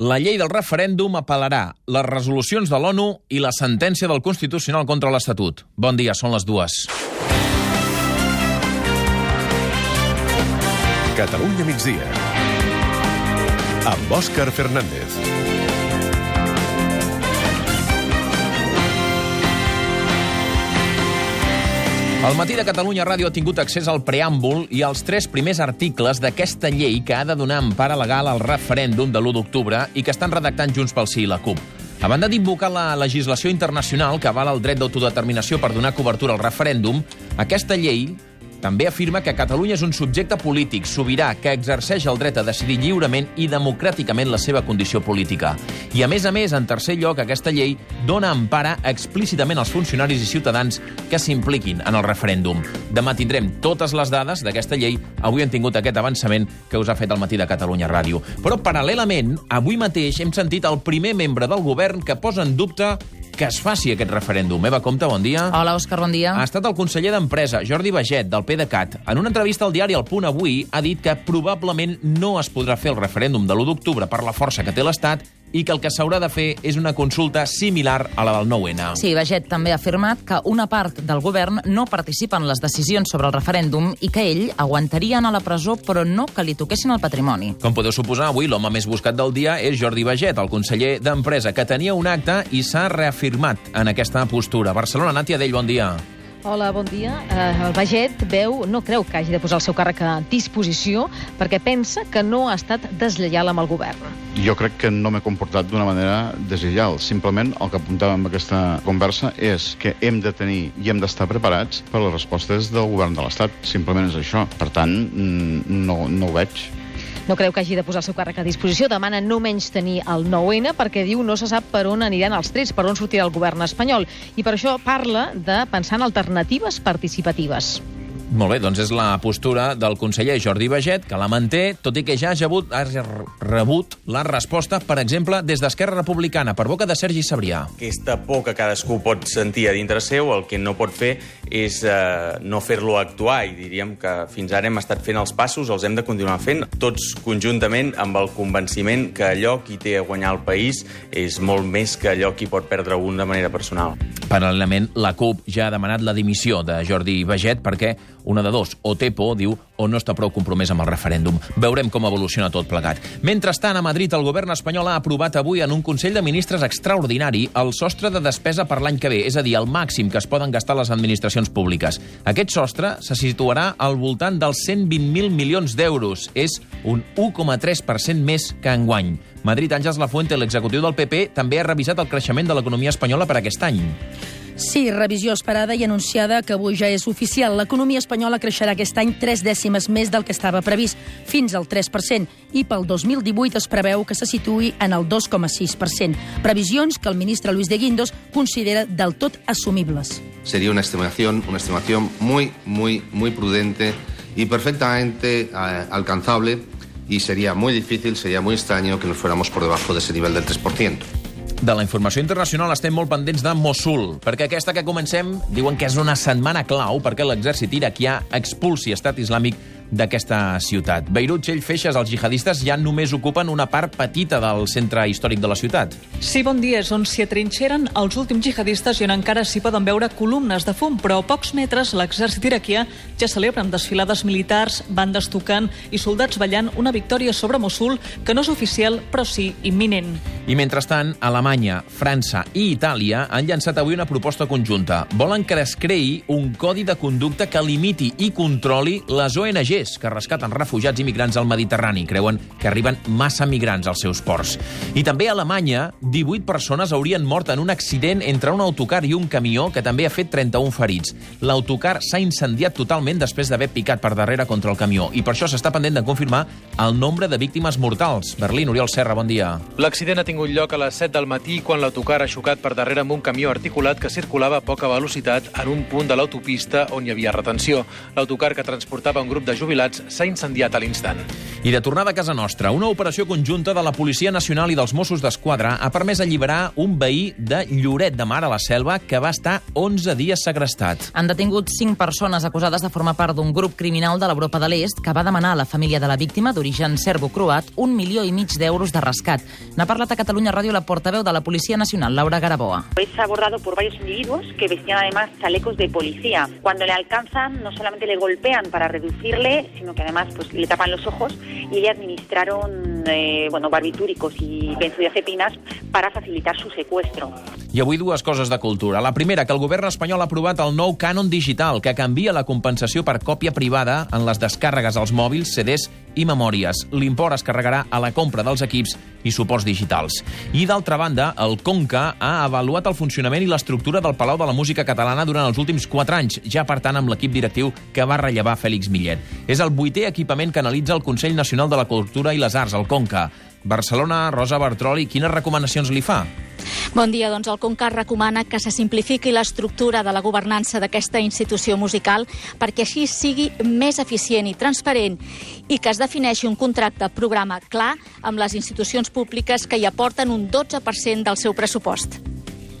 La llei del referèndum apel·larà les resolucions de l'ONU i la sentència del Constitucional contra l'Estatut. Bon dia, són les dues. Catalunya migdia. Amb Òscar Fernández. El matí de Catalunya Ràdio ha tingut accés al preàmbul i als tres primers articles d'aquesta llei que ha de donar empara legal al referèndum de l'1 d'octubre i que estan redactant Junts pel Sí i la CUP. A banda d'invocar la legislació internacional que avala el dret d'autodeterminació per donar cobertura al referèndum, aquesta llei també afirma que Catalunya és un subjecte polític sobirà que exerceix el dret a decidir lliurement i democràticament la seva condició política. I, a més a més, en tercer lloc, aquesta llei dona empara explícitament als funcionaris i ciutadans que s'impliquin en el referèndum. Demà tindrem totes les dades d'aquesta llei. Avui hem tingut aquest avançament que us ha fet el matí de Catalunya Ràdio. Però, paral·lelament, avui mateix hem sentit el primer membre del govern que posa en dubte que es faci aquest referèndum. Eva Comte, bon dia. Hola, Òscar, bon dia. Ha estat el conseller d'Empresa, Jordi Baget, del PDeCAT. En una entrevista al diari El Punt Avui, ha dit que probablement no es podrà fer el referèndum de l'1 d'octubre per la força que té l'Estat i que el que s'haurà de fer és una consulta similar a la del 9-N. Sí, Baget també ha afirmat que una part del govern no participa en les decisions sobre el referèndum i que ell aguantaria anar a la presó però no que li toquessin el patrimoni. Com podeu suposar, avui l'home més buscat del dia és Jordi Baget, el conseller d'Empresa, que tenia un acte i s'ha reafirmat en aquesta postura. Barcelona, Nàtia Dell, bon dia. Hola, bon dia. Uh, el Baget veu, no creu que hagi de posar el seu càrrec a disposició perquè pensa que no ha estat deslleial amb el govern. Jo crec que no m'he comportat d'una manera deslleial. Simplement el que apuntàvem en aquesta conversa és que hem de tenir i hem d'estar preparats per les respostes del govern de l'Estat. Simplement és això. Per tant, no, no ho veig. No creu que hagi de posar el seu càrrec a disposició. Demana no menys tenir el 9-N perquè diu no se sap per on aniran els trets, per on sortirà el govern espanyol. I per això parla de pensar en alternatives participatives. Molt bé, doncs és la postura del conseller Jordi Baget, que la manté, tot i que ja ha rebut, ha rebut la resposta, per exemple, des d'Esquerra Republicana, per boca de Sergi Sabrià. Aquesta por que cadascú pot sentir a dintre seu, el que no pot fer és eh, no fer-lo actuar, i diríem que fins ara hem estat fent els passos, els hem de continuar fent, tots conjuntament amb el convenciment que allò qui té a guanyar el país és molt més que allò qui pot perdre un de manera personal. Paral·lelament, la CUP ja ha demanat la dimissió de Jordi Baget perquè una de dos, o té por, diu, o no està prou compromès amb el referèndum. Veurem com evoluciona tot plegat. Mentrestant, a Madrid, el govern espanyol ha aprovat avui en un Consell de Ministres extraordinari el sostre de despesa per l'any que ve, és a dir, el màxim que es poden gastar les administracions públiques. Aquest sostre se situarà al voltant dels 120.000 milions d'euros. És un 1,3% més que enguany. Madrid Àngels Lafuente, l'executiu del PP, també ha revisat el creixement de l'economia espanyola per aquest any. Sí, revisió esperada i anunciada que avui ja és oficial. L'economia espanyola creixerà aquest any tres dècimes més del que estava previst, fins al 3%, i pel 2018 es preveu que se situï en el 2,6%. Previsions que el ministre Luis de Guindos considera del tot assumibles. Sería una estimación, una estimación muy, muy, muy prudente y perfectamente eh, alcanzable y sería muy difícil, sería muy extraño que nos fuéramos por debajo de ese nivel del 3%. De la informació internacional estem molt pendents de Mosul, perquè aquesta que comencem diuen que és una setmana clau perquè l'exèrcit iraquià expulsi estat islàmic d'aquesta ciutat. Beirut, Txell, Feixes, els jihadistes ja només ocupen una part petita del centre històric de la ciutat. Sí, bon dia. És on s'hi atrinxeren els últims jihadistes i on encara s'hi poden veure columnes de fum, però a pocs metres l'exèrcit iraquià ja celebra amb desfilades militars, bandes tocant i soldats ballant una victòria sobre Mosul que no és oficial, però sí imminent. I mentrestant, Alemanya, França i Itàlia han llançat avui una proposta conjunta. Volen que es creï un codi de conducta que limiti i controli les ONGs que rescaten refugiats i migrants al Mediterrani. Creuen que arriben massa migrants als seus ports. I també a Alemanya, 18 persones haurien mort en un accident entre un autocar i un camió que també ha fet 31 ferits. L'autocar s'ha incendiat totalment després d'haver picat per darrere contra el camió i per això s'està pendent de confirmar el nombre de víctimes mortals. Berlín, Oriol Serra, bon dia. L'accident ha tingut lloc a les 7 del matí quan l'autocar ha xocat per darrere amb un camió articulat que circulava a poca velocitat en un punt de l'autopista on hi havia retenció. L'autocar que transportava un grup de jubilats s'ha incendiat a l'instant. I de tornada a casa nostra, una operació conjunta de la Policia Nacional i dels Mossos d'Esquadra ha permès alliberar un veí de Lloret de Mar a la Selva que va estar 11 dies segrestat. Han detingut cinc persones acusades de formar part d'un grup criminal de l'Europa de l'Est que va demanar a la família de la víctima d'origen serbo-croat un milió i mig d'euros de rescat. N'ha parlat a Catalunya Ràdio la portaveu de la Policia Nacional, Laura Garaboa. Es abordado por varios individuos que vestían además chalecos de policía. Cuando le alcanzan, no solamente le golpean para reducirle, sino que además pues, le tapan los ojos y le administraron eh, bueno, barbitúricos y benzodiazepinas para facilitar su secuestro. I avui dues coses de cultura. La primera, que el govern espanyol ha aprovat el nou cànon digital, que canvia la compensació per còpia privada en les descàrregues als mòbils, CDs i memòries. L'import es carregarà a la compra dels equips i suports digitals. I, d'altra banda, el Conca ha avaluat el funcionament i l'estructura del Palau de la Música Catalana durant els últims 4 anys, ja per tant amb l'equip directiu que va rellevar Fèlix Millet. És el vuitè equipament que analitza el Consell Nacional de la Cultura i les Arts, el Conca. Barcelona, Rosa Bartroli, quines recomanacions li fa? Bon dia. Doncs el Conca recomana que se simplifiqui l'estructura de la governança d'aquesta institució musical perquè així sigui més eficient i transparent i que es defineixi un contracte programa clar amb les institucions públiques que hi aporten un 12% del seu pressupost.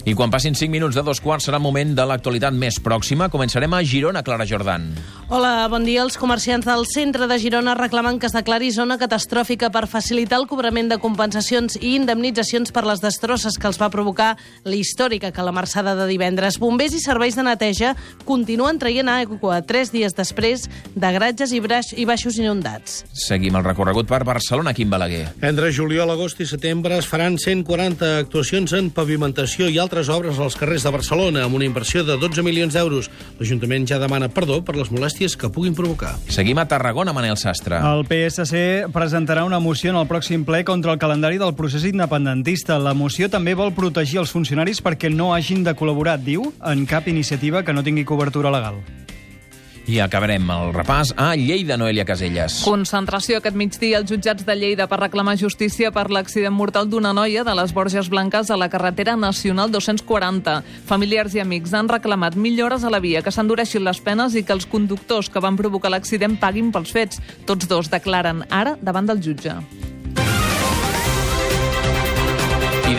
I quan passin 5 minuts de dos quarts serà moment de l'actualitat més pròxima. Començarem a Girona, Clara Jordan. Hola, bon dia. Els comerciants del centre de Girona reclamen que es declari zona catastròfica per facilitar el cobrament de compensacions i indemnitzacions per les destrosses que els va provocar la històrica calamarsada de divendres. Bombers i serveis de neteja continuen traient aigua tres dies després de gratges i, braix i baixos inundats. Seguim el recorregut per Barcelona, Quim Balaguer. Entre juliol, agost i setembre es faran 140 actuacions en pavimentació i altres obres als carrers de Barcelona amb una inversió de 12 milions d'euros. L'Ajuntament ja demana perdó per les molèsties que puguin provocar. Seguim a Tarragona, Manel Sastre. El PSC presentarà una moció en el pròxim ple contra el calendari del procés independentista. La moció també vol protegir els funcionaris perquè no hagin de col·laborar, diu, en cap iniciativa que no tingui cobertura legal. I acabarem el repàs a Lleida, Noelia Caselles. Concentració aquest migdia als jutjats de Lleida per reclamar justícia per l'accident mortal d'una noia de les Borges Blanques a la carretera nacional 240. Familiars i amics han reclamat millores a la via, que s'endureixin les penes i que els conductors que van provocar l'accident paguin pels fets. Tots dos declaren ara davant del jutge.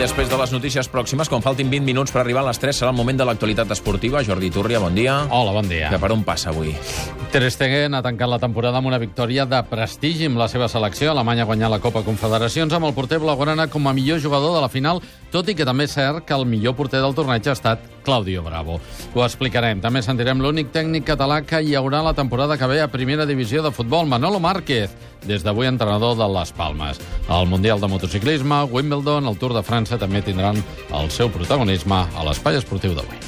Després de les notícies pròximes, quan faltin 20 minuts per arribar a les 3, serà el moment de l'actualitat esportiva. Jordi Turria, bon dia. Hola, bon dia. Que per on passa avui? Ter Stegen ha tancat la temporada amb una victòria de prestigi amb la seva selecció. Alemanya ha guanyat la Copa Confederacions amb el porter blaugrana com a millor jugador de la final, tot i que també és cert que el millor porter del torneig ha estat Claudio Bravo. Ho explicarem. També sentirem l'únic tècnic català que hi haurà la temporada que ve a primera divisió de futbol, Manolo Márquez, des d'avui entrenador de Les Palmes. El Mundial de Motociclisme, Wimbledon, el Tour de França també tindran el seu protagonisme a l'espai esportiu d'avui.